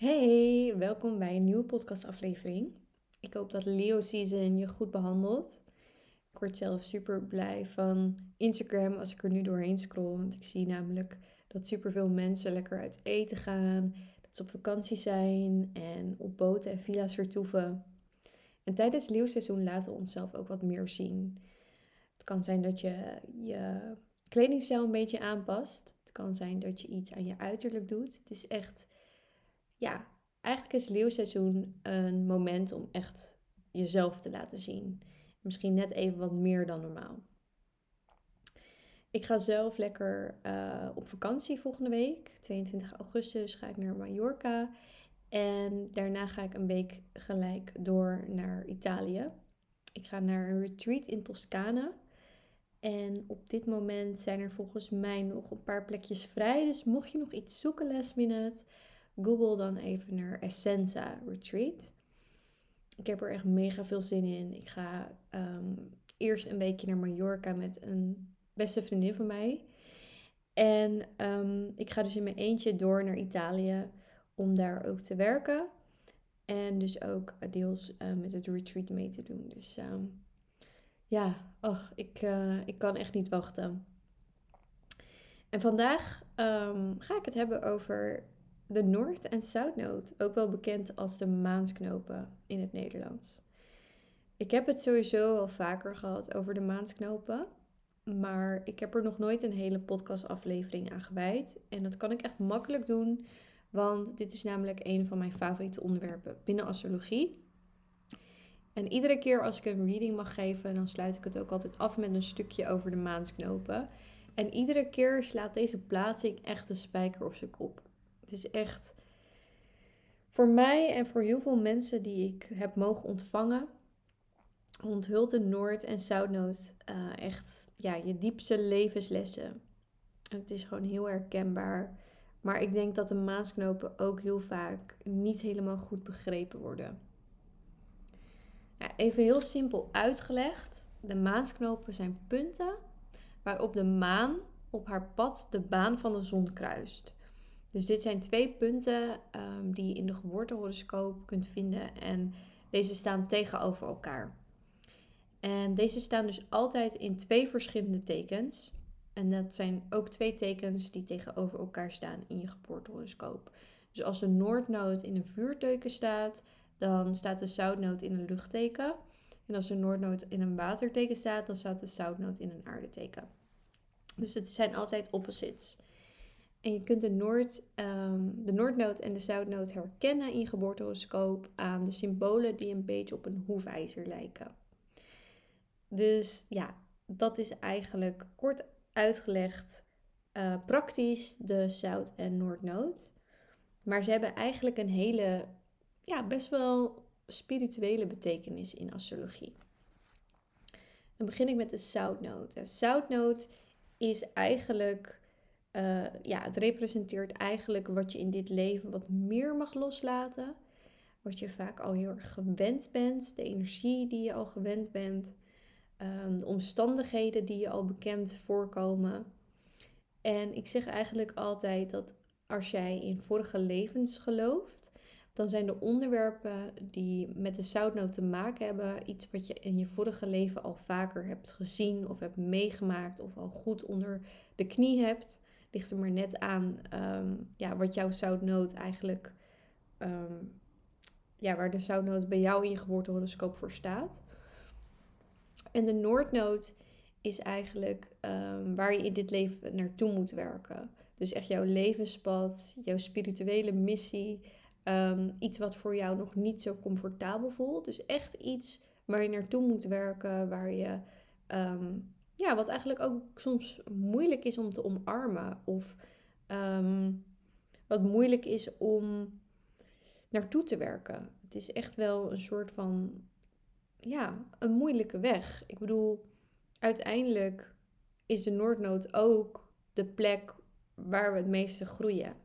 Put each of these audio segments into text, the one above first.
Hey, welkom bij een nieuwe podcastaflevering. Ik hoop dat Leo Season je goed behandelt. Ik word zelf super blij van Instagram als ik er nu doorheen scroll. Want ik zie namelijk dat superveel mensen lekker uit eten gaan. Dat ze op vakantie zijn en op boten en villa's vertoeven. En tijdens leeuwseizoen laten we onszelf ook wat meer zien. Het kan zijn dat je je kledingstijl een beetje aanpast. Het kan zijn dat je iets aan je uiterlijk doet. Het is echt ja, eigenlijk is leeuwseizoen een moment om echt jezelf te laten zien. Misschien net even wat meer dan normaal. Ik ga zelf lekker uh, op vakantie volgende week. 22 augustus ga ik naar Mallorca. En daarna ga ik een week gelijk door naar Italië. Ik ga naar een retreat in Toscane. En op dit moment zijn er volgens mij nog een paar plekjes vrij. Dus mocht je nog iets zoeken last minute, Google dan even naar Essenza Retreat. Ik heb er echt mega veel zin in. Ik ga ehm, eerst een weekje naar Mallorca met een beste vriendin van mij. En um, ik ga dus in mijn eentje door naar Italië om daar ook te werken. En dus ook deels uh, met het retreat mee te doen. Dus um, ja, och, ik, uh, ik kan echt niet wachten. En vandaag ga ik het hebben over de Noord- en Zuidnoot, ook wel bekend als de maansknopen in het Nederlands. Ik heb het sowieso al vaker gehad over de maansknopen, maar ik heb er nog nooit een hele podcastaflevering aan gewijd. En dat kan ik echt makkelijk doen, want dit is namelijk een van mijn favoriete onderwerpen binnen astrologie. En iedere keer als ik een reading mag geven, dan sluit ik het ook altijd af met een stukje over de maansknopen. En iedere keer slaat deze plaatsing echt de spijker op zijn kop. Het is echt voor mij en voor heel veel mensen die ik heb mogen ontvangen, onthult de Noord- en Zuidnoot uh, echt ja, je diepste levenslessen. Het is gewoon heel herkenbaar. Maar ik denk dat de maasknopen ook heel vaak niet helemaal goed begrepen worden. Ja, even heel simpel uitgelegd. De maansknopen zijn punten waarop de maan op haar pad de baan van de zon kruist. Dus dit zijn twee punten um, die je in de geboortehoroscoop kunt vinden. En deze staan tegenover elkaar. En deze staan dus altijd in twee verschillende tekens. En dat zijn ook twee tekens die tegenover elkaar staan in je geboortehoroscoop. Dus als de Noordnood in een vuurteken staat, dan staat de Zoutnood in een luchtteken. En als de Noordnood in een waterteken staat, dan staat de Zoutnood in een aardeteken. Dus het zijn altijd opposites. En je kunt de, Noord, um, de Noordnood en de Zuidnood herkennen in je aan de symbolen die een beetje op een hoefijzer lijken. Dus ja, dat is eigenlijk kort uitgelegd uh, praktisch de Zuid- en Noordnood. Maar ze hebben eigenlijk een hele, ja, best wel spirituele betekenis in astrologie. Dan begin ik met de Zoutnood. De Zoutnood is eigenlijk uh, ja, het representeert eigenlijk wat je in dit leven wat meer mag loslaten. Wat je vaak al heel erg gewend bent. De energie die je al gewend bent. Um, de omstandigheden die je al bekend voorkomen. En ik zeg eigenlijk altijd dat als jij in vorige levens gelooft, dan zijn de onderwerpen die met de zoutnoot te maken hebben iets wat je in je vorige leven al vaker hebt gezien of hebt meegemaakt of al goed onder de knie hebt ligt er maar net aan ehm, ja, wat jouw zoutnoot eigenlijk, ehm, ja, waar de zoutnoot bij jou in je geboortehoroscoop voor staat. En de noordnoot is eigenlijk um, waar je in dit leven naartoe moet werken. Dus echt jouw levenspad, jouw spirituele missie. iets wat voor jou nog niet zo comfortabel voelt. Dus echt iets waar je naartoe moet werken, waar je ja, wat eigenlijk ook soms moeilijk is om te omarmen. Of ehm, wat moeilijk is om naartoe te werken. Het is echt wel een soort van, ja, een moeilijke weg. Ik bedoel, uiteindelijk is de Noordnood ook de plek waar we het meeste groeien.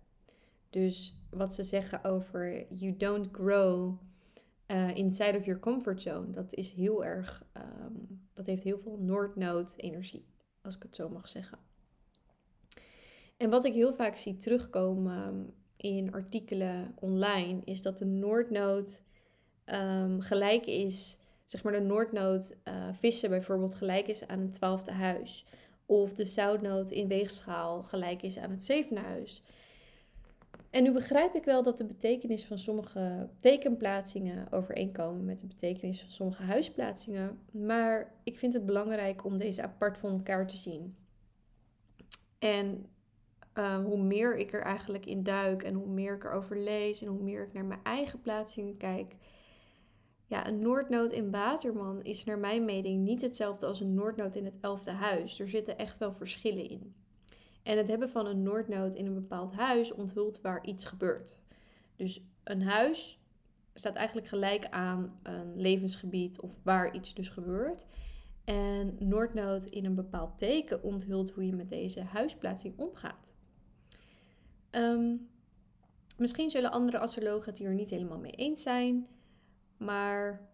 Dus wat ze zeggen over you don't grow uh, inside of your comfort zone. Dat is heel erg, ehm, dat heeft heel veel Noordnood-energie, als ik het zo mag zeggen. En wat ik heel vaak zie terugkomen in artikelen online, is dat de Noordnood ehm, gelijk is, zeg maar de Noordnood uh, vissen bijvoorbeeld gelijk is aan het twaalfde huis. Of de zoutnood in weegschaal gelijk is aan het zevende huis. En nu begrijp ik wel dat de betekenis van sommige tekenplaatsingen overeenkomen met de betekenis van sommige huisplaatsingen. Maar ik vind het belangrijk om deze apart van elkaar te zien. En uh, hoe meer ik er eigenlijk in duik en hoe meer ik erover lees en hoe meer ik naar mijn eigen plaatsingen kijk. Ja, een Noordnood in Waterman is naar mijn mening niet hetzelfde als een Noordnood in het elfde huis. Er zitten echt wel verschillen in. En het hebben van een Noordnood in een bepaald huis onthult waar iets gebeurt. Dus een huis staat eigenlijk gelijk aan een levensgebied of waar iets dus gebeurt. En Noordnood in een bepaald teken onthult hoe je met deze huisplaatsing omgaat. Ehm, misschien zullen andere astrologen het hier niet helemaal mee eens zijn, maar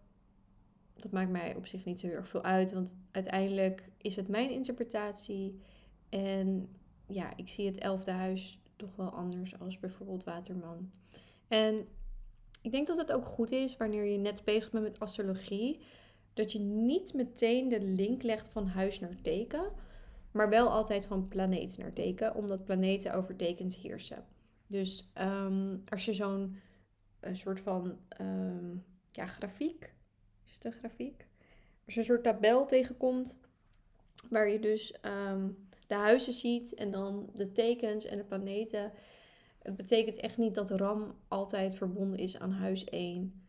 dat maakt mij op zich niet zo heel erg veel uit, want uiteindelijk is het mijn interpretatie en ja, ik zie het elfde huis toch wel anders als bijvoorbeeld Waterman. En ik denk dat het ook goed is wanneer je net bezig bent met astrologie, dat je niet meteen de link legt van huis naar teken, maar wel altijd van planeet naar teken, omdat planeten over tekens heersen. Dus ehm, als je zo'n een soort van ehm, ja, grafiek, is het een grafiek? Als je een soort tabel tegenkomt, waar je dus ehm, de huizen ziet en dan de tekens en de planeten. Het betekent echt niet dat RAM altijd verbonden is aan huis 1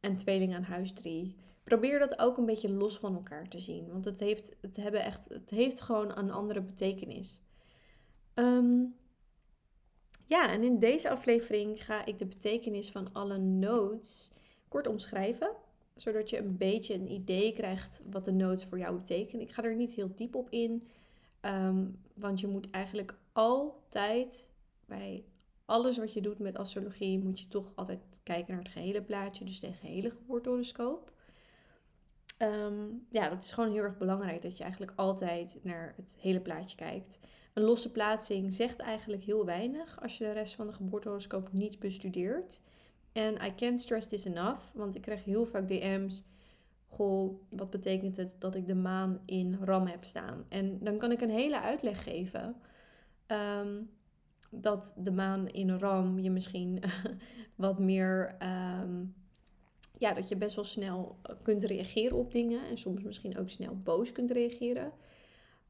en tweeling aan huis 3 probeer dat ook een beetje los van elkaar te zien. Want het heeft, het hebben echt, het heeft gewoon een andere betekenis. Ehm, ja, en in deze aflevering ga ik de betekenis van alle notes kort omschrijven. Zodat je een beetje een idee krijgt wat de notes voor jou betekenen. Ik ga er niet heel diep op in. Ehm, want je moet eigenlijk altijd bij alles wat je doet met astrologie, moet je toch altijd kijken naar het gehele plaatje. Dus de gehele geboortehoroscoop. Ehm, ja, dat is gewoon heel erg belangrijk dat je eigenlijk altijd naar het hele plaatje kijkt. Een losse plaatsing zegt eigenlijk heel weinig als je de rest van de geboortehoroscoop niet bestudeert. En I can't stress this enough, want ik krijg heel vaak DM's. Goh, wat betekent het dat ik de maan in Ram heb staan? En dan kan ik een hele uitleg geven. Ehm, dat de maan in Ram je misschien wat meer ehm, ja, dat je best wel snel eh, kunt reageren op dingen. En soms misschien ook snel boos kunt reageren.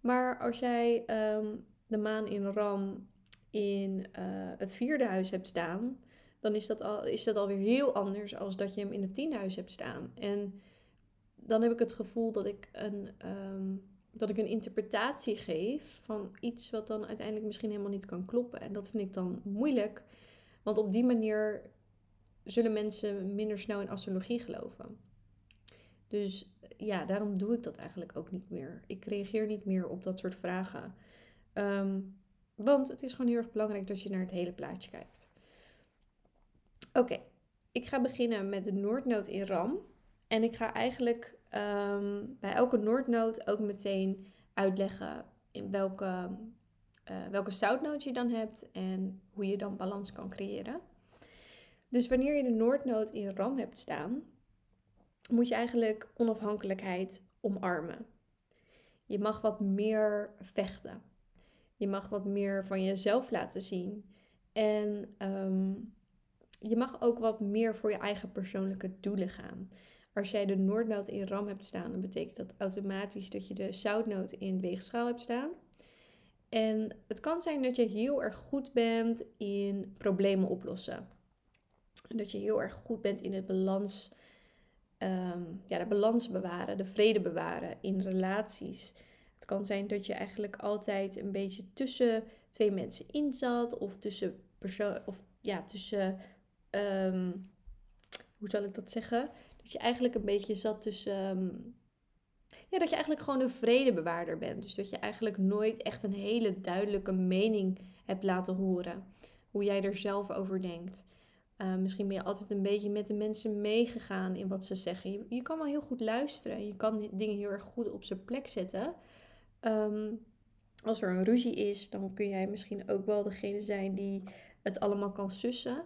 Maar als jij ehm, de maan in Ram in uh, het vierde huis hebt staan, dan is dat, al, is dat alweer heel anders als dat je hem in het tiende huis hebt staan. En dan heb ik het gevoel dat ik een, um, dat ik een interpretatie geef van iets wat dan uiteindelijk misschien helemaal niet kan kloppen. En dat vind ik dan moeilijk. Want op die manier zullen mensen minder snel in astrologie geloven. Dus ja, daarom doe ik dat eigenlijk ook niet meer. Ik reageer niet meer op dat soort vragen. Ehm, want het is gewoon heel erg belangrijk dat je naar het hele plaatje kijkt. Oké, ik ga beginnen met de Noordnood in Ram. En ik ga eigenlijk ehm, bij elke Noordnood ook meteen uitleggen in welke, uh, welke zoutnoot je dan hebt en hoe je dan balans kan creëren. Dus wanneer je de Noordnood in Ram hebt staan, moet je eigenlijk onafhankelijkheid omarmen. Je mag wat meer vechten. Je mag wat meer van jezelf laten zien. En ehm, je mag ook wat meer voor je eigen persoonlijke doelen gaan. Als jij de Noordnood in Ram hebt staan, dan betekent dat automatisch dat je de zoutnood in weegschaal hebt staan. En het kan zijn dat je heel erg goed bent in problemen oplossen. Dat je heel erg goed bent in het balans, ehm, ja, de balans bewaren, de vrede bewaren in relaties. Het kan zijn dat je eigenlijk altijd een beetje tussen twee mensen in zat, of tussen persoon, of ja, tussen, ehm, hoe zal ik dat zeggen? Dat je eigenlijk een beetje zat tussen, ehm, ja, dat je eigenlijk gewoon een vredebewaarder bent. Dus dat je eigenlijk nooit echt een hele duidelijke mening hebt laten horen. Hoe jij er zelf over denkt. Uh, misschien ben je altijd een beetje met de mensen meegegaan in wat ze zeggen. Je, je kan wel heel goed luisteren. Je kan dingen heel erg goed op zijn plek zetten. Um, als er een ruzie is, dan kun jij misschien ook wel degene zijn die het allemaal kan sussen.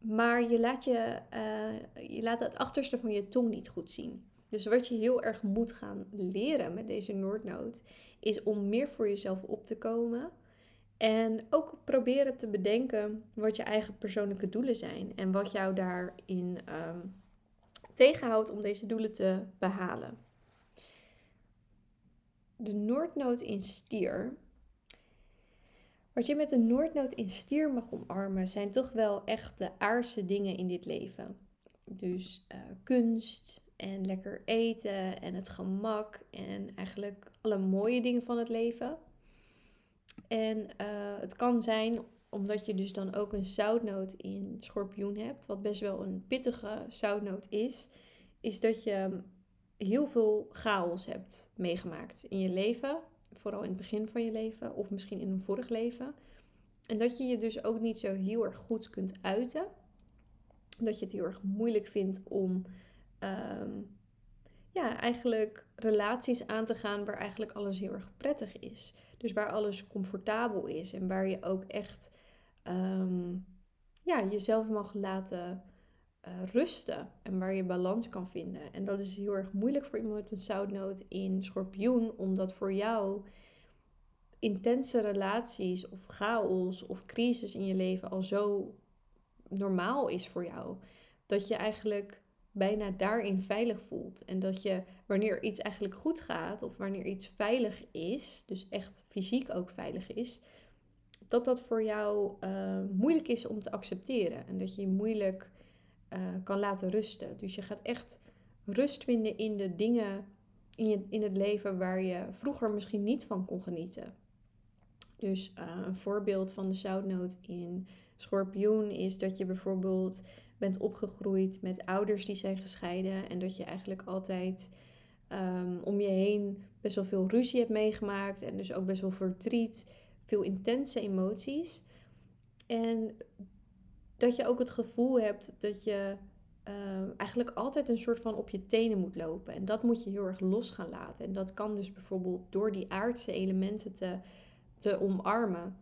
Maar je laat, je, uh, je laat het achterste van je tong niet goed zien. Dus wat je heel erg moet gaan leren met deze Noordnood, is om meer voor jezelf op te komen. En ook proberen te bedenken wat je eigen persoonlijke doelen zijn. En wat jou daarin um, tegenhoudt om deze doelen te behalen. De Noordnood in stier. Wat je met de Noordnood in stier mag omarmen, zijn toch wel echt de aardse dingen in dit leven. Dus uh, kunst, en lekker eten en het gemak en eigenlijk alle mooie dingen van het leven. En eh, het kan zijn, omdat je dus dan ook een zoutnoot in schorpioen hebt, wat best wel een pittige zoutnoot is, is dat je heel veel chaos hebt meegemaakt in je leven. Vooral in het begin van je leven of misschien in een vorig leven. En dat je je dus ook niet zo heel erg goed kunt uiten. Dat je het heel erg moeilijk vindt om Ehm, ja, eigenlijk relaties aan te gaan waar eigenlijk alles heel erg prettig is. Dus waar alles comfortabel is en waar je ook echt ehm, ja, jezelf mag laten uh, rusten en waar je balans kan vinden. En dat is heel erg moeilijk voor iemand met een zoutnoot in schorpioen, omdat voor jou intense relaties of chaos of crisis in je leven al zo normaal is voor jou. Dat je eigenlijk bijna daarin veilig voelt. En dat je wanneer iets eigenlijk goed gaat of wanneer iets veilig is, dus echt fysiek ook veilig is, dat dat voor jou uh, moeilijk is om te accepteren. En dat je moeilijk uh, kan laten rusten. Dus je gaat echt rust vinden in de dingen in, je, in het leven waar je vroeger misschien niet van kon genieten. Dus uh, een voorbeeld van de zoutnoot in schorpioen is dat je bijvoorbeeld bent opgegroeid met ouders die zijn gescheiden. En dat je eigenlijk altijd um, om je heen best wel veel ruzie hebt meegemaakt. En dus ook best wel verdriet, veel intense emoties. En dat je ook het gevoel hebt dat je um, eigenlijk altijd een soort van op je tenen moet lopen. En dat moet je heel erg los gaan laten. En dat kan dus bijvoorbeeld door die aardse elementen te, te omarmen.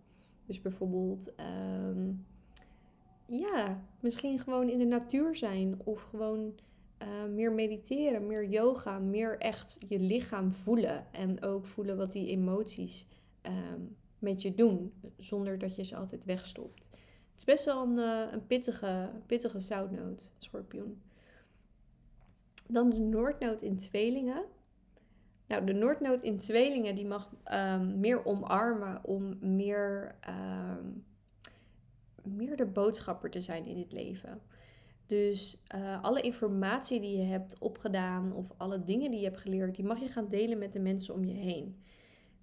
Dus bijvoorbeeld um, ja, misschien gewoon in de natuur zijn of gewoon uh, meer mediteren, meer yoga, meer echt je lichaam voelen en ook voelen wat die emoties met je doen, zonder dat je ze altijd wegstopt. Het is best wel een, uh, een pittige, pittige zoutnoot, schorpioen. Dan de noordnoot in tweelingen. Nou, de noordnoot in tweelingen die mag um, meer omarmen om meer um, meer de boodschapper te zijn in dit leven. Dus uh, alle informatie die je hebt opgedaan of alle dingen die je hebt geleerd, die mag je gaan delen met de mensen om je heen.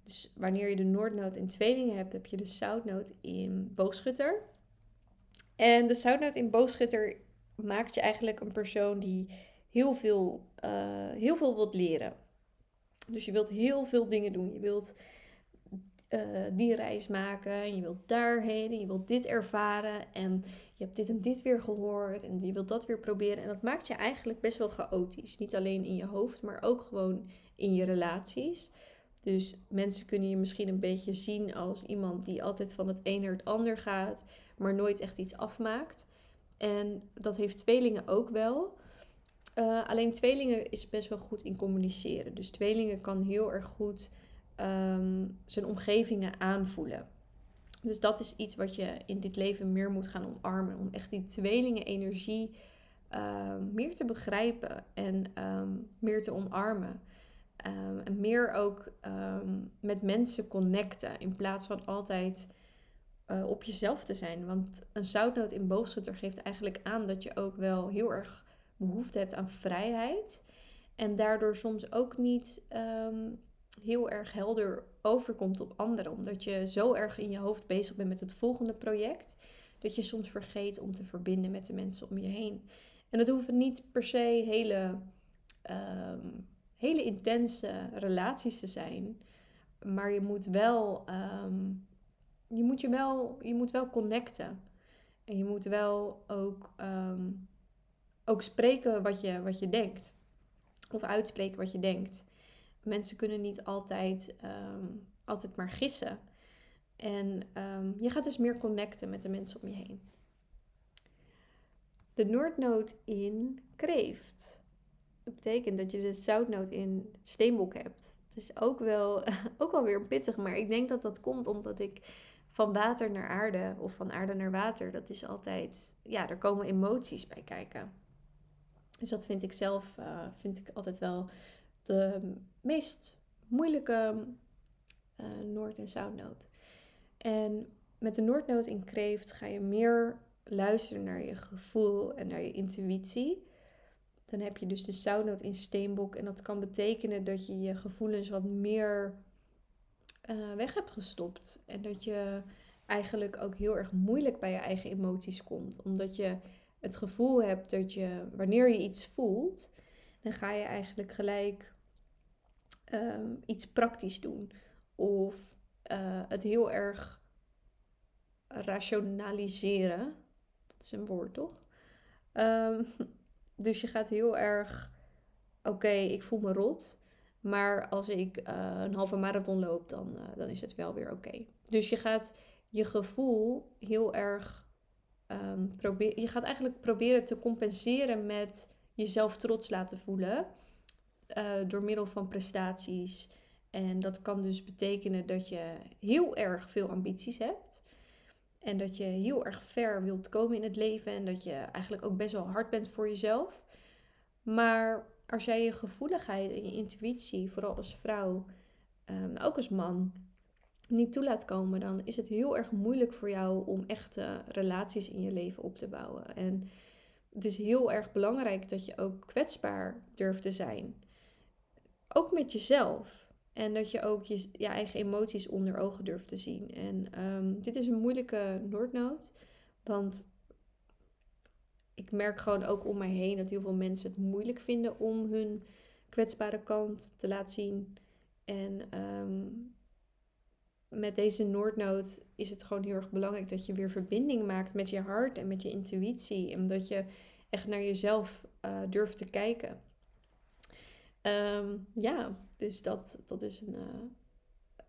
Dus wanneer je de Noordnoot in tweelingen hebt, heb je de Zoutnoot in boogschutter. En de Zoutnoot in boogschutter maakt je eigenlijk een persoon die heel veel, uh, heel veel wilt leren. Dus je wilt heel veel dingen doen. Je wilt uh, die reis maken. En je wilt daarheen en je wilt dit ervaren. En je hebt dit en dit weer gehoord. En je wilt dat weer proberen. En dat maakt je eigenlijk best wel chaotisch. Niet alleen in je hoofd, maar ook gewoon in je relaties. Dus mensen kunnen je misschien een beetje zien als iemand die altijd van het een naar het ander gaat, maar nooit echt iets afmaakt. En dat heeft tweelingen ook wel. Uh, alleen tweelingen is best wel goed in communiceren. Dus tweelingen kan heel erg goed um, zijn omgevingen aanvoelen. Dus dat is iets wat je in dit leven meer moet gaan omarmen. Om echt die tweelingen energie um, meer te begrijpen en um, meer te omarmen. en meer ook met mensen connecten. In plaats van altijd uh, op jezelf te zijn. Want een zoutnoot in boogschutter geeft eigenlijk aan dat je ook wel heel erg behoefte hebt aan vrijheid. En daardoor soms ook niet heel erg helder overkomt op anderen. Omdat je zo erg in je hoofd bezig bent met het volgende project. Dat je soms vergeet om te verbinden met de mensen om je heen. En dat hoeven niet per se hele, um, hele intense relaties te zijn. Maar je moet wel, um, je moet je wel, je moet wel connecten. En je moet wel ook, um, ook spreken wat je, wat je denkt. Of uitspreken wat je denkt mensen kunnen niet altijd um, altijd maar gissen. En ehm, je gaat dus meer connecten met de mensen om je heen. De Noordnoot in kreeft. Dat betekent dat je de zoutnoot in steenbok hebt. Het is ook wel, ook wel weer pittig, maar ik denk dat dat komt omdat ik van water naar aarde of van aarde naar water, dat is altijd, ja, er komen emoties bij kijken. Dus dat vind ik zelf, uh, vind ik altijd wel de meest moeilijke uh, Noord- en Zoutnoot. En met de Noordnoot in kreeft ga je meer luisteren naar je gevoel en naar je intuïtie. Dan heb je dus de zoutnoot in steenbok. En dat kan betekenen dat je je gevoelens wat meer uh, weg hebt gestopt. En dat je eigenlijk ook heel erg moeilijk bij je eigen emoties komt. Omdat je het gevoel hebt dat je, wanneer je iets voelt, dan ga je eigenlijk gelijk ehm, iets praktisch doen. Of uh, het heel erg rationaliseren. Dat is een woord, toch? Um, dus je gaat heel erg, oké, ik voel me rot. Maar als ik uh, een halve marathon loop, dan, uh, dan is het wel weer oké. Dus je gaat je gevoel heel erg ehm, proberen. Je gaat eigenlijk proberen te compenseren met jezelf trots laten voelen. Uh, door middel van prestaties. En dat kan dus betekenen dat je heel erg veel ambities hebt. En dat je heel erg ver wilt komen in het leven. En dat je eigenlijk ook best wel hard bent voor jezelf. Maar als jij je gevoeligheid en je intuïtie, vooral als vrouw, um, ook als man, niet toe laat komen, dan is het heel erg moeilijk voor jou om echte relaties in je leven op te bouwen. En het is heel erg belangrijk dat je ook kwetsbaar durft te zijn. Ook met jezelf. En dat je ook je, eigen emoties onder ogen durft te zien. En um, dit is een moeilijke Noordnoot. Want ik merk gewoon ook om mij heen dat heel veel mensen het moeilijk vinden om hun kwetsbare kant te laten zien. En um, met deze Noordnoot is het gewoon heel erg belangrijk dat je weer verbinding maakt met je hart en met je intuïtie. En dat je echt naar jezelf uh, durft te kijken. Um, ja, dus dat, dat is een, uh,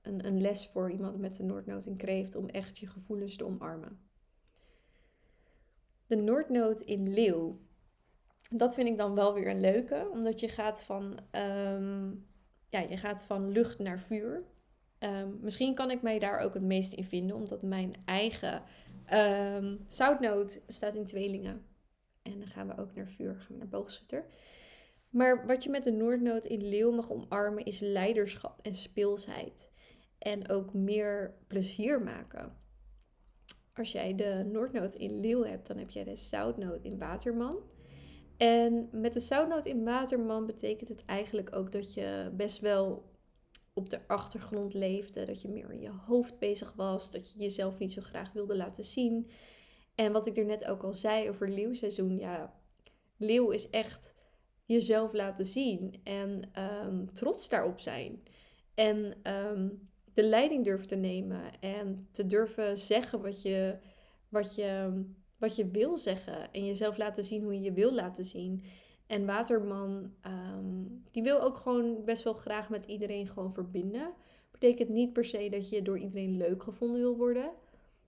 een, een les voor iemand met de Noordnoot in kreeft om echt je gevoelens te omarmen. De Noordnoot in leeuw. Dat vind ik dan wel weer een leuke, omdat je gaat van, um, ja, je gaat van lucht naar vuur. Um, misschien kan ik mij daar ook het meest in vinden, omdat mijn eigen um, zoutnoot staat in tweelingen. En dan gaan we ook naar vuur, gaan we naar boogschutter. Maar wat je met de Noordnoot in leeuw mag omarmen is leiderschap en speelsheid. En ook meer plezier maken. Als jij de Noordnoot in leeuw hebt, dan heb jij de zoutnoot in waterman. En met de zoutnoot in waterman betekent het eigenlijk ook dat je best wel op de achtergrond leefde. Dat je meer in je hoofd bezig was. Dat je jezelf niet zo graag wilde laten zien. En wat ik er net ook al zei over leeuwseizoen. Ja, leeuw is echt jezelf laten zien. En um, trots daarop zijn. En um, de leiding durven te nemen. En te durven zeggen wat je, wat je, wat je wil zeggen. En jezelf laten zien hoe je je wil laten zien. En Waterman, um, die wil ook gewoon best wel graag met iedereen gewoon verbinden. Betekent niet per se dat je door iedereen leuk gevonden wil worden.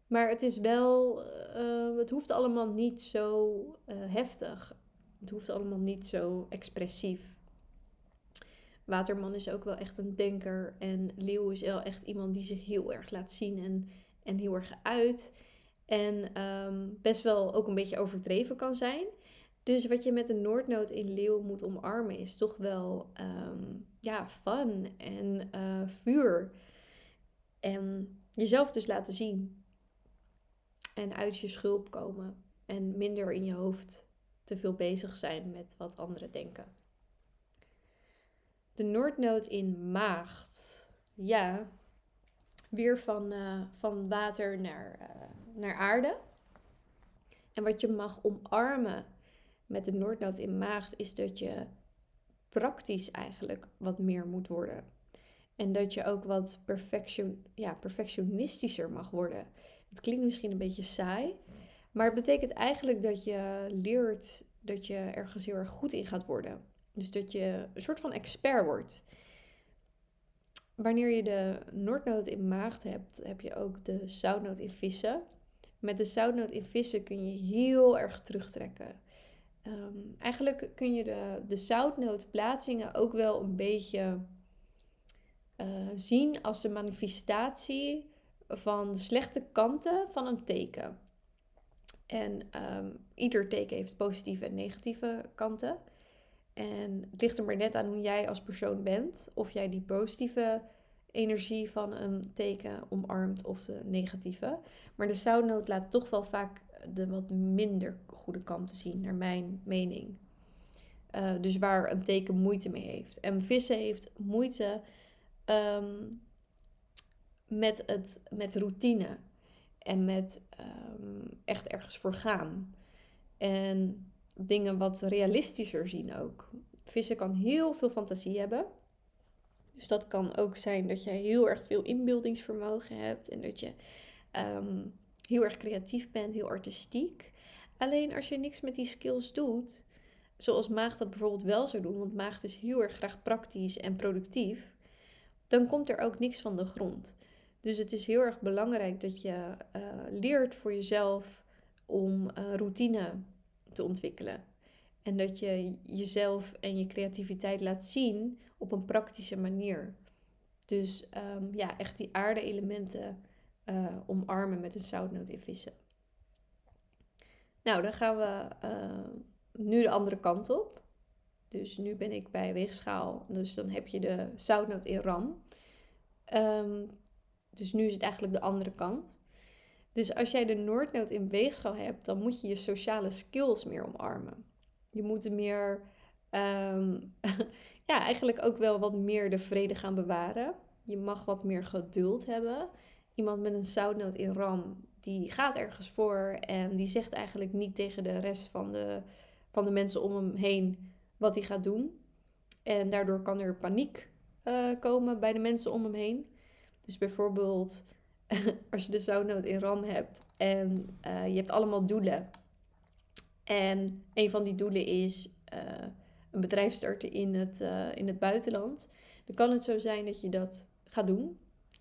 Maar het is wel, uh, het hoeft allemaal niet zo uh, heftig. Het hoeft allemaal niet zo expressief. Waterman is ook wel echt een denker. En Leeuw is wel echt iemand die zich heel erg laat zien en, en heel erg uit. En um, best wel ook een beetje overdreven kan zijn. Dus wat je met de Noordnoot in Leeuw moet omarmen is toch wel um, ja, fun en uh, vuur. En jezelf dus laten zien. En uit je schulp komen. En minder in je hoofd te veel bezig zijn met wat anderen denken. De Noordnoot in Maagd. Ja, weer van, uh, van water naar, uh, naar aarde. En wat je mag omarmen met de Noordnoot in Maagd is dat je praktisch eigenlijk wat meer moet worden. En dat je ook wat perfection, ja, perfectionistischer mag worden. Het klinkt misschien een beetje saai, maar het betekent eigenlijk dat je leert dat je ergens heel erg goed in gaat worden. Dus dat je een soort van expert wordt. wanneer je de Noordnood in maagd hebt, heb je ook de zoutnoot in vissen. Met de zoutnoot in vissen kun je heel erg terugtrekken. Ehm, eigenlijk kun je de, de zoutnootplaatsingen ook wel een beetje uh, zien als de manifestatie van de slechte kanten van een teken. En um, ieder teken heeft positieve en negatieve kanten. En het ligt er maar net aan hoe jij als persoon bent. Of jij die positieve energie van een teken omarmt of de negatieve. Maar de zoutnoot laat toch wel vaak de wat minder goede kanten zien, naar mijn mening. Uh, dus waar een teken moeite mee heeft. En vissen heeft moeite um, met, het, met routine en met um, echt ergens voor gaan. En dingen wat realistischer zien ook. Vissen kan heel veel fantasie hebben. Dus dat kan ook zijn dat je heel erg veel inbeeldingsvermogen hebt en dat je um, heel erg creatief bent, heel artistiek. Alleen als je niks met die skills doet, zoals Maag dat bijvoorbeeld wel zou doen, want Maag is heel erg graag praktisch en productief, dan komt er ook niks van de grond. Dus het is heel erg belangrijk dat je uh, leert voor jezelf om uh, routine te ontwikkelen. En dat je jezelf en je creativiteit laat zien op een praktische manier. Dus um, ja, echt die aarde-elementen uh, omarmen met een zoutnoot in vissen. Nou, dan gaan we uh, nu de andere kant op. Dus nu ben ik bij weegschaal. Dus dan heb je de zoutnoot in ram. Um, dus nu is het eigenlijk de andere kant. Dus als jij de Noordnoot in weegschaal hebt, dan moet je je sociale skills meer omarmen. Je moet meer, um, ja, eigenlijk ook wel wat meer de vrede gaan bewaren. Je mag wat meer geduld hebben. Iemand met een zoutnoot in ram, die gaat ergens voor en die zegt eigenlijk niet tegen de rest van de, van de mensen om hem heen wat hij gaat doen. En daardoor kan er paniek uh, komen bij de mensen om hem heen. Dus bijvoorbeeld als je de zoutnoot in RAM hebt en uh, je hebt allemaal doelen. En een van die doelen is uh, een bedrijf starten in het, uh, in het buitenland. Dan kan het zo zijn dat je dat gaat doen.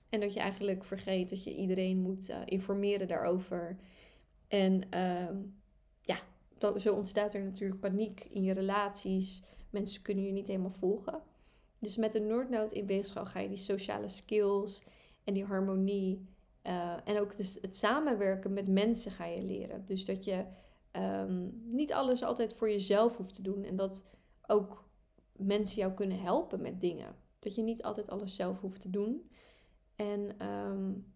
En dat je eigenlijk vergeet dat je iedereen moet informeren daarover. En ehm, ja, dan, zo ontstaat er natuurlijk paniek in je relaties. Mensen kunnen je niet helemaal volgen. Dus met de Noordnoot in weegschaal ga je die sociale skills en die harmonie uh, en ook dus het samenwerken met mensen ga je leren. Dus dat je um, niet alles altijd voor jezelf hoeft te doen. En dat ook mensen jou kunnen helpen met dingen. Dat je niet altijd alles zelf hoeft te doen. En um,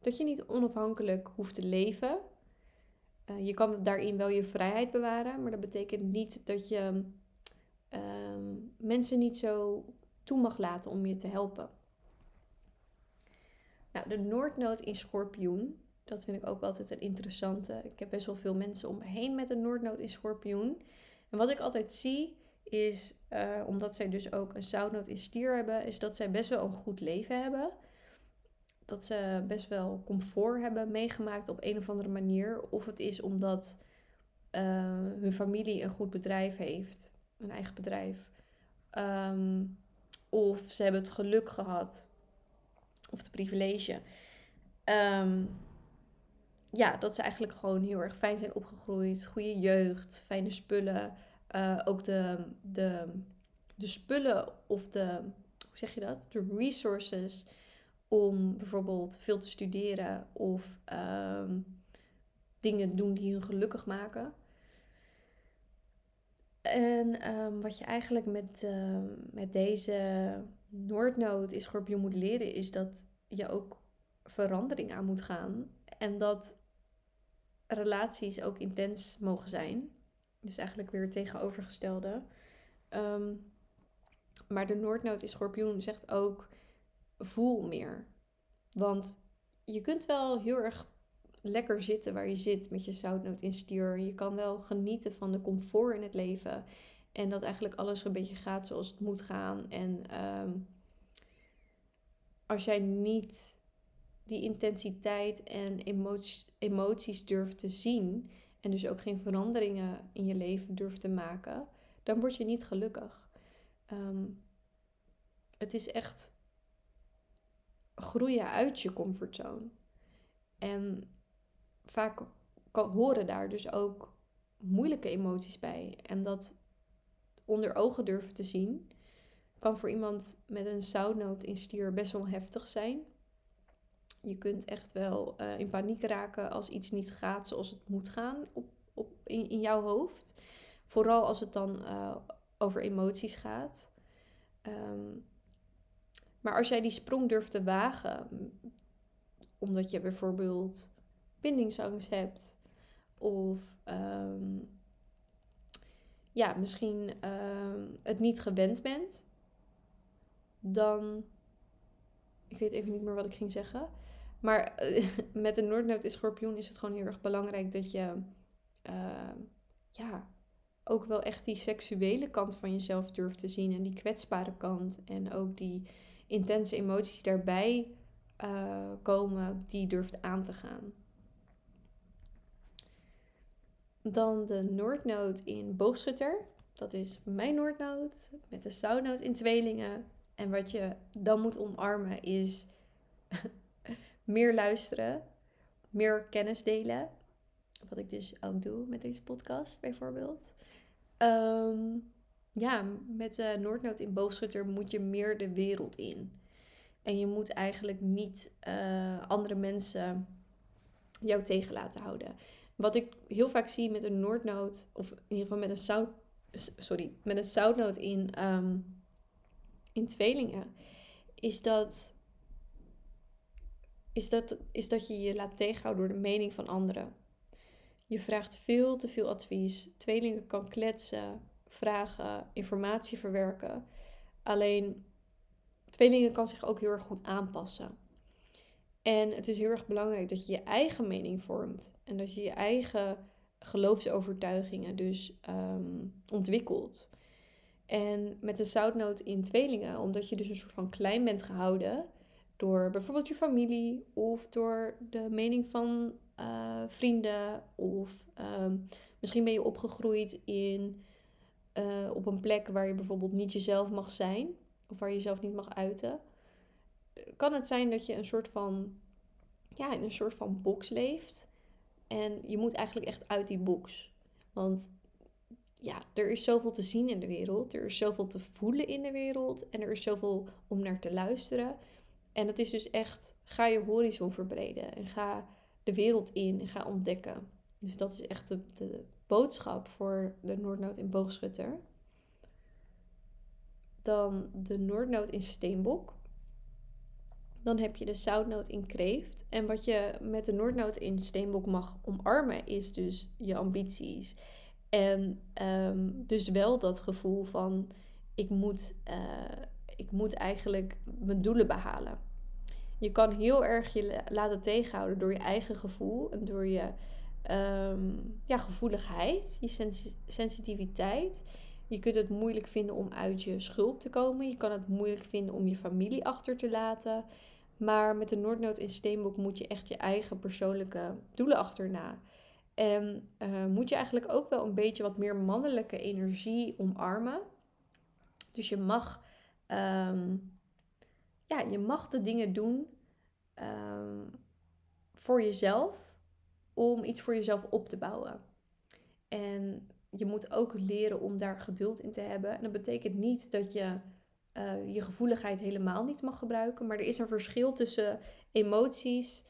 dat je niet onafhankelijk hoeft te leven. Uh, je kan daarin wel je vrijheid bewaren, maar dat betekent niet dat je um, mensen niet zo toe mag laten om je te helpen. Nou, de Noordnood in schorpioen. Dat vind ik ook altijd een interessante. Ik heb best wel veel mensen om me heen met een Noordnood in schorpioen. En wat ik altijd zie is, uh, omdat zij dus ook een zoutnoot in stier hebben, is dat zij best wel een goed leven hebben. Dat ze best wel comfort hebben meegemaakt op een of andere manier. Of het is omdat uh, hun familie een goed bedrijf heeft, een eigen bedrijf. Um, of ze hebben het geluk gehad of de privilege. Um, ja, dat ze eigenlijk gewoon heel erg fijn zijn opgegroeid. Goede jeugd, fijne spullen. Uh, ook de, de, de spullen of de, hoe zeg je dat? De resources om bijvoorbeeld veel te studeren of um, dingen doen die hun gelukkig maken. En um, wat je eigenlijk met, met deze Noordnood in Schorpioen moet leren, is dat je ook verandering aan moet gaan. En dat relaties ook intens mogen zijn. Dus eigenlijk weer het tegenovergestelde. Um, maar de Noordnood in Schorpioen zegt ook: voel meer. Want je kunt wel heel erg lekker zitten waar je zit met je zoutnoot in stier. Je kan wel genieten van de comfort in het leven. En dat eigenlijk alles een beetje gaat zoals het moet gaan. En um, als jij niet die intensiteit en emoties, emoties durft te zien. En dus ook geen veranderingen in je leven durft te maken. Dan word je niet gelukkig. Um, het is echt groeien uit je comfortzone. En vaak horen daar dus ook moeilijke emoties bij. En dat onder ogen durven te zien, kan voor iemand met een zoutnoot in stier best wel heftig zijn. Je kunt echt wel uh, in paniek raken als iets niet gaat zoals het moet gaan op, op, in, in jouw hoofd. Vooral als het dan uh, over emoties gaat. Um, maar als jij die sprong durft te wagen, omdat je bijvoorbeeld bindingsangst hebt, of um, ja, misschien um, het niet gewend bent, dan. Ik weet even niet meer wat ik ging zeggen. Maar met de Noordnood in Schorpioen is het gewoon heel erg belangrijk dat je. Uh, ja, ook wel echt die seksuele kant van jezelf durft te zien. En die kwetsbare kant. En ook die intense emoties daarbij uh, komen, die durft aan te gaan. Dan de Noordnoot in Boogschutter. Dat is mijn Noordnoot met de Zoutnoot in tweelingen. En wat je dan moet omarmen is meer luisteren, meer kennis delen. Wat ik dus ook doe met deze podcast bijvoorbeeld. Um, ja, met de Noordnood in Boogschutter moet je meer de wereld in. En je moet eigenlijk niet uh, andere mensen jou tegen laten houden. Wat ik heel vaak zie met een Noordnood, of in ieder geval met een zout, sorry, met een zoutnoot in, um, in tweelingen, is dat, is, dat, is dat je je laat tegenhouden door de mening van anderen. Je vraagt veel te veel advies. Tweelingen kan kletsen vragen, informatie verwerken. Alleen tweelingen kan zich ook heel erg goed aanpassen. En het is heel erg belangrijk dat je je eigen mening vormt en dat je je eigen geloofsovertuigingen dus um, ontwikkelt. En met de zoutnoot in tweelingen, omdat je dus een soort van klein bent gehouden door bijvoorbeeld je familie of door de mening van uh, vrienden of um, misschien ben je opgegroeid in uh, op een plek waar je bijvoorbeeld niet jezelf mag zijn, of waar je jezelf niet mag uiten, kan het zijn dat je een soort van, ja, in een soort van box leeft. En je moet eigenlijk echt uit die box. Want ja, er is zoveel te zien in de wereld, er is zoveel te voelen in de wereld en er is zoveel om naar te luisteren. En het is dus echt, ga je horizon verbreden en ga de wereld in en ga ontdekken. Dus dat is echt de, de boodschap voor de Noordnood in Boogschutter. Dan de Noordnood in Steenbok. Dan heb je de Zoutnoot in Kreeft. En wat je met de Noordnoot in Steenbok mag omarmen, is dus je ambities. En um, dus wel dat gevoel van: ik moet, uh, ik moet eigenlijk mijn doelen behalen. Je kan heel erg je laten tegenhouden door je eigen gevoel en door je um, ja, gevoeligheid, je sensitiviteit. Je kunt het moeilijk vinden om uit je schulp te komen. Je kan het moeilijk vinden om je familie achter te laten. Maar met de Noordnood in Steenbok moet je echt je eigen persoonlijke doelen achterna. En uh, moet je eigenlijk ook wel een beetje wat meer mannelijke energie omarmen. Dus je mag, um, ja, je mag de dingen doen um, voor jezelf om iets voor jezelf op te bouwen. En je moet ook leren om daar geduld in te hebben. En dat betekent niet dat je uh, je gevoeligheid helemaal niet mag gebruiken, maar er is een verschil tussen emoties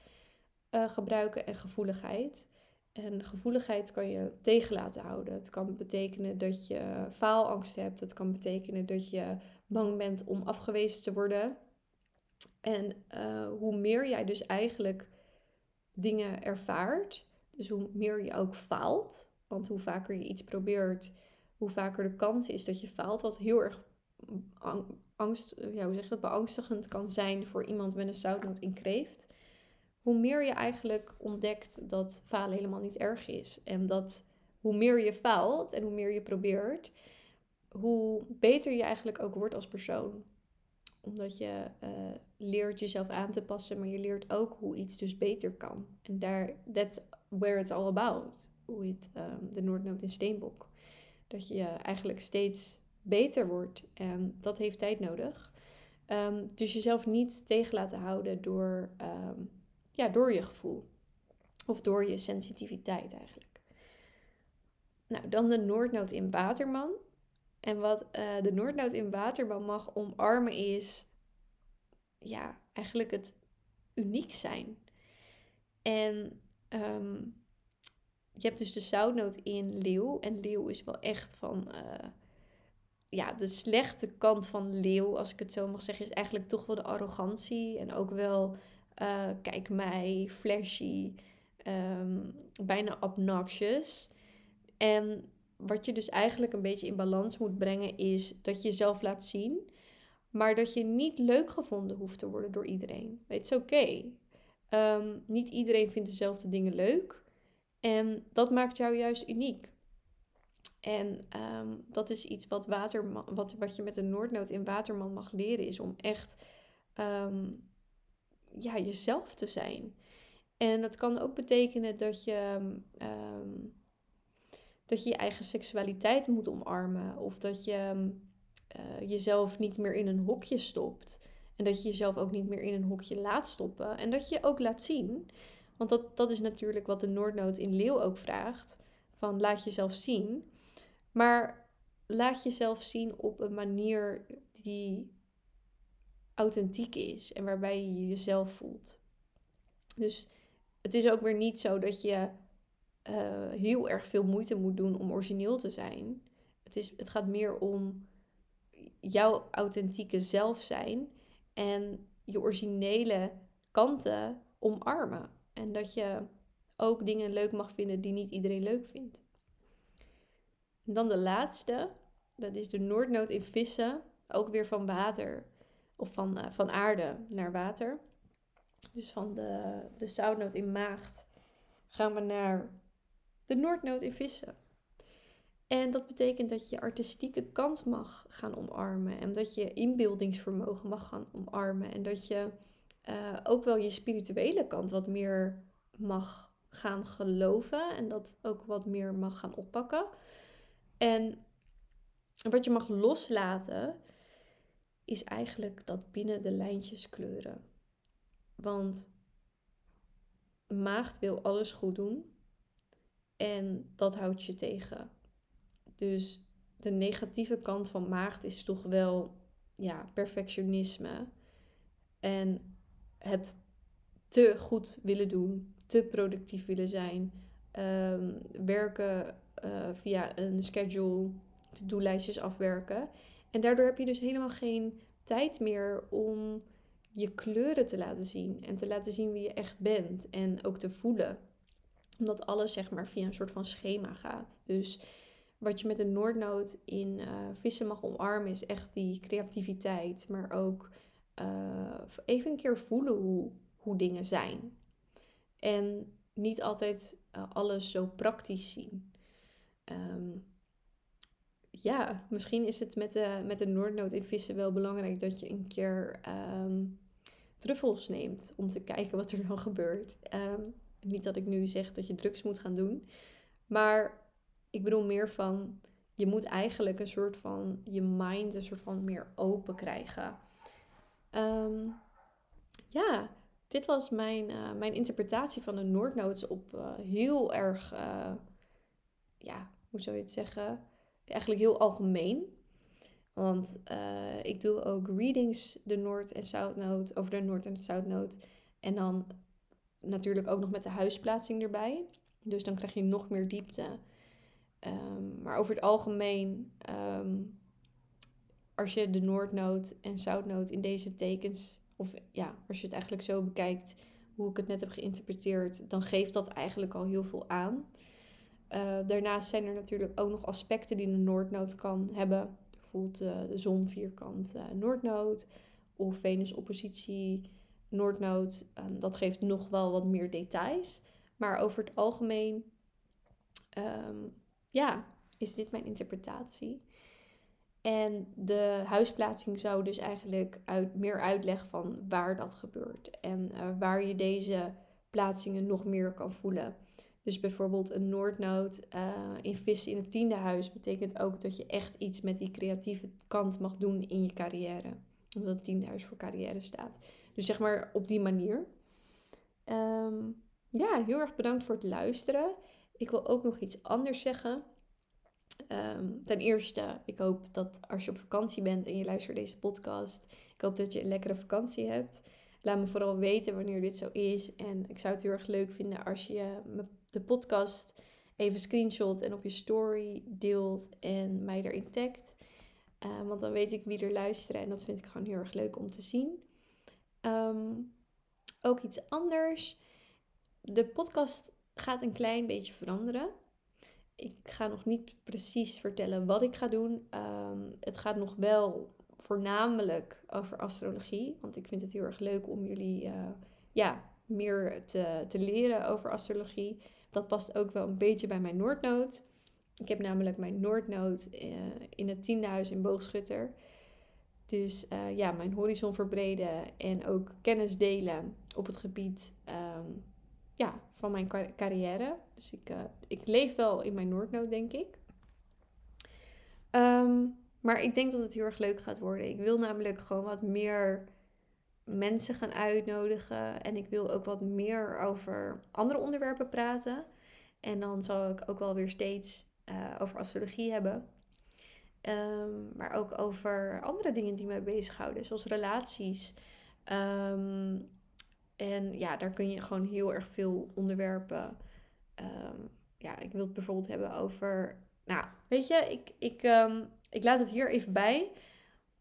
uh, gebruiken en gevoeligheid. En gevoeligheid kan je tegen laten houden. Het kan betekenen dat je faalangst hebt. Het kan betekenen dat je bang bent om afgewezen te worden. En uh, hoe meer jij dus eigenlijk dingen ervaart. Dus hoe meer je ook faalt. Want hoe vaker je iets probeert, hoe vaker de kans is dat je faalt. Wat heel erg angst, ja, hoe zeg je dat, beangstigend kan zijn voor iemand met een zoutnoot in kreeft. Hoe meer je eigenlijk ontdekt dat falen helemaal niet erg is. En dat hoe meer je faalt en hoe meer je probeert, hoe beter je eigenlijk ook wordt als persoon omdat je uh, leert jezelf aan te passen, maar je leert ook hoe iets dus beter kan. En daar, that's where it's all about. With um, de Noordnood in Steenbok. Dat je eigenlijk steeds beter wordt. En dat heeft tijd nodig. Ehm, dus jezelf niet tegen laten houden door, ehm, ja, door je gevoel. Of door je sensitiviteit eigenlijk. Nou, dan de Noordnoot in Waterman. En wat uh, de Noordnoot in Waterman mag omarmen is, ja, eigenlijk het uniek zijn. En um, je hebt dus de zoutnoot in leeuw. En leeuw is wel echt van, uh, ja, de slechte kant van leeuw, als ik het zo mag zeggen, is eigenlijk toch wel de arrogantie. En ook wel, uh, kijk mij, flashy, um, bijna obnoxious. En wat je dus eigenlijk een beetje in balans moet brengen, is dat je jezelf laat zien. Maar dat je niet leuk gevonden hoeft te worden door iedereen. Is oké. Okay. Um, niet iedereen vindt dezelfde dingen leuk. En dat maakt jou juist uniek. En um, dat is iets wat, waterman, wat, wat je met een Noordnoot in Waterman mag leren, is om echt um, ja, jezelf te zijn. En dat kan ook betekenen dat je, um, dat je je eigen seksualiteit moet omarmen. Of dat je uh, jezelf niet meer in een hokje stopt. En dat je jezelf ook niet meer in een hokje laat stoppen. En dat je ook laat zien. Want dat, dat is natuurlijk wat de Noordnoot in Leeuw ook vraagt. Van laat jezelf zien. Maar laat jezelf zien op een manier die authentiek is. En waarbij je jezelf voelt. Dus het is ook weer niet zo dat je uh, heel erg veel moeite moet doen om origineel te zijn. Het, is, het gaat meer om jouw authentieke zelf zijn en je originele kanten omarmen. En dat je ook dingen leuk mag vinden die niet iedereen leuk vindt. En dan de laatste, dat is de Noordnoot in vissen, ook weer van water of van, uh, van aarde naar water. Dus van de, de zoutnoot in maagd gaan we naar de Noordnoot in vissen. En dat betekent dat je artistieke kant mag gaan omarmen. En dat je inbeeldingsvermogen mag gaan omarmen. En dat je uh, ook wel je spirituele kant wat meer mag gaan geloven. En dat ook wat meer mag gaan oppakken. En wat je mag loslaten is eigenlijk dat binnen de lijntjes kleuren. Want maagd wil alles goed doen. En dat houdt je tegen. Dus de negatieve kant van maagd is toch wel ja, perfectionisme. En het te goed willen doen, te productief willen zijn. Um, werken uh, via een schedule, to-do-lijstjes afwerken. En daardoor heb je dus helemaal geen tijd meer om je kleuren te laten zien. En te laten zien wie je echt bent. En ook te voelen. Omdat alles zeg maar via een soort van schema gaat. Dus wat je met een Noordnoot in uh, vissen mag omarmen is echt die creativiteit. Maar ook uh, even een keer voelen hoe, hoe dingen zijn. En niet altijd alles zo praktisch zien. Um, ja, misschien is het met de, met de Noordnoot in vissen wel belangrijk dat je een keer um, truffels neemt om te kijken wat er dan gebeurt. Um, niet dat ik nu zeg dat je drugs moet gaan doen, maar ik bedoel meer van je moet eigenlijk een soort van je mind een soort van meer open krijgen. Ja, dit was mijn, uh, mijn interpretatie van de Noordnotes op uh, heel erg, uh, ja, hoe zou je het zeggen? Eigenlijk heel algemeen. Want ik doe ook readings, de Noord- en Zuidnoot, over de Noord- en Zuidnoot. En dan natuurlijk ook nog met de huisplaatsing erbij. Dus dan krijg je nog meer diepte. Um, maar over het algemeen um, als je de Noordnoot en Zoutnoot in deze tekens, of ja, als je het eigenlijk zo bekijkt, hoe ik het net heb geïnterpreteerd, dan geeft dat eigenlijk al heel veel aan. Uh, daarnaast zijn er natuurlijk ook nog aspecten die een Noordnoot kan hebben. Bijvoorbeeld uh, de zon vierkant uh, Noordnoot of Venus oppositie Noordnoot. Um, dat geeft nog wel wat meer details. Maar over het algemeen, um, ja, is dit mijn interpretatie. En de huisplaatsing zou dus eigenlijk uit, meer uitleggen van waar dat gebeurt. En waar je deze plaatsingen nog meer kan voelen. Dus bijvoorbeeld een Noordnoot uh, in vissen in het tiende huis betekent ook dat je echt iets met die creatieve kant mag doen in je carrière. Omdat 10.000 voor carrière staat. Dus zeg maar op die manier. Ehm, ja, heel erg bedankt voor het luisteren. Ik wil ook nog iets anders zeggen. Ehm, ten eerste, ik hoop dat als je op vakantie bent en je luistert deze podcast, ik hoop dat je een lekkere vakantie hebt. Laat me vooral weten wanneer dit zo is. En ik zou het heel erg leuk vinden als je de podcast even screenshot en op je story deelt en mij erin tagt. Uh, want dan weet ik wie er luisteren en dat vind ik gewoon heel erg leuk om te zien. Ehm, ook iets anders. De podcast gaat een klein beetje veranderen. Ik ga nog niet precies vertellen wat ik ga doen. Ehm, het gaat nog wel voornamelijk over astrologie. Want ik vind het heel erg leuk om jullie uh, ja, meer te, te leren over astrologie. Dat past ook wel een beetje bij mijn Noordnood. Ik heb namelijk mijn Noordnood uh, in het tiende huis in Boogschutter. Dus uh, ja, mijn horizon verbreden en ook kennis delen op het gebied um, ja, van mijn carrière. Dus ik, ik leef wel in mijn Noordnood, denk ik. Um, maar ik denk dat het heel erg leuk gaat worden. Ik wil namelijk gewoon wat meer mensen gaan uitnodigen. En ik wil ook wat meer over andere onderwerpen praten. En dan zal ik ook wel weer steeds uh, over astrologie hebben. Um, maar ook over andere dingen die me bezighouden, zoals relaties. Um, en ja, daar kun je gewoon heel erg veel onderwerpen. Um, ja, ik wil het bijvoorbeeld hebben over. Nou, weet je, ik, ik, ik laat het hier even bij.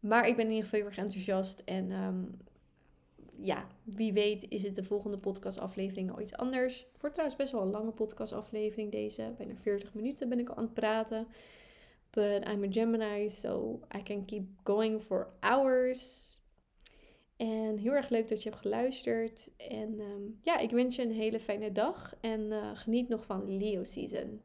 Maar ik ben in ieder geval heel erg enthousiast. En um, ja, wie weet is het de volgende podcastaflevering al iets anders. Voor trouwens best wel een lange podcastaflevering deze. Bijna 40 minuten ben ik al aan het praten. But I'm a Gemini, so I can keep going for hours. En heel erg leuk dat je hebt geluisterd. En um, ja, ik wens je een hele fijne dag. En uh, geniet nog van Leo Season.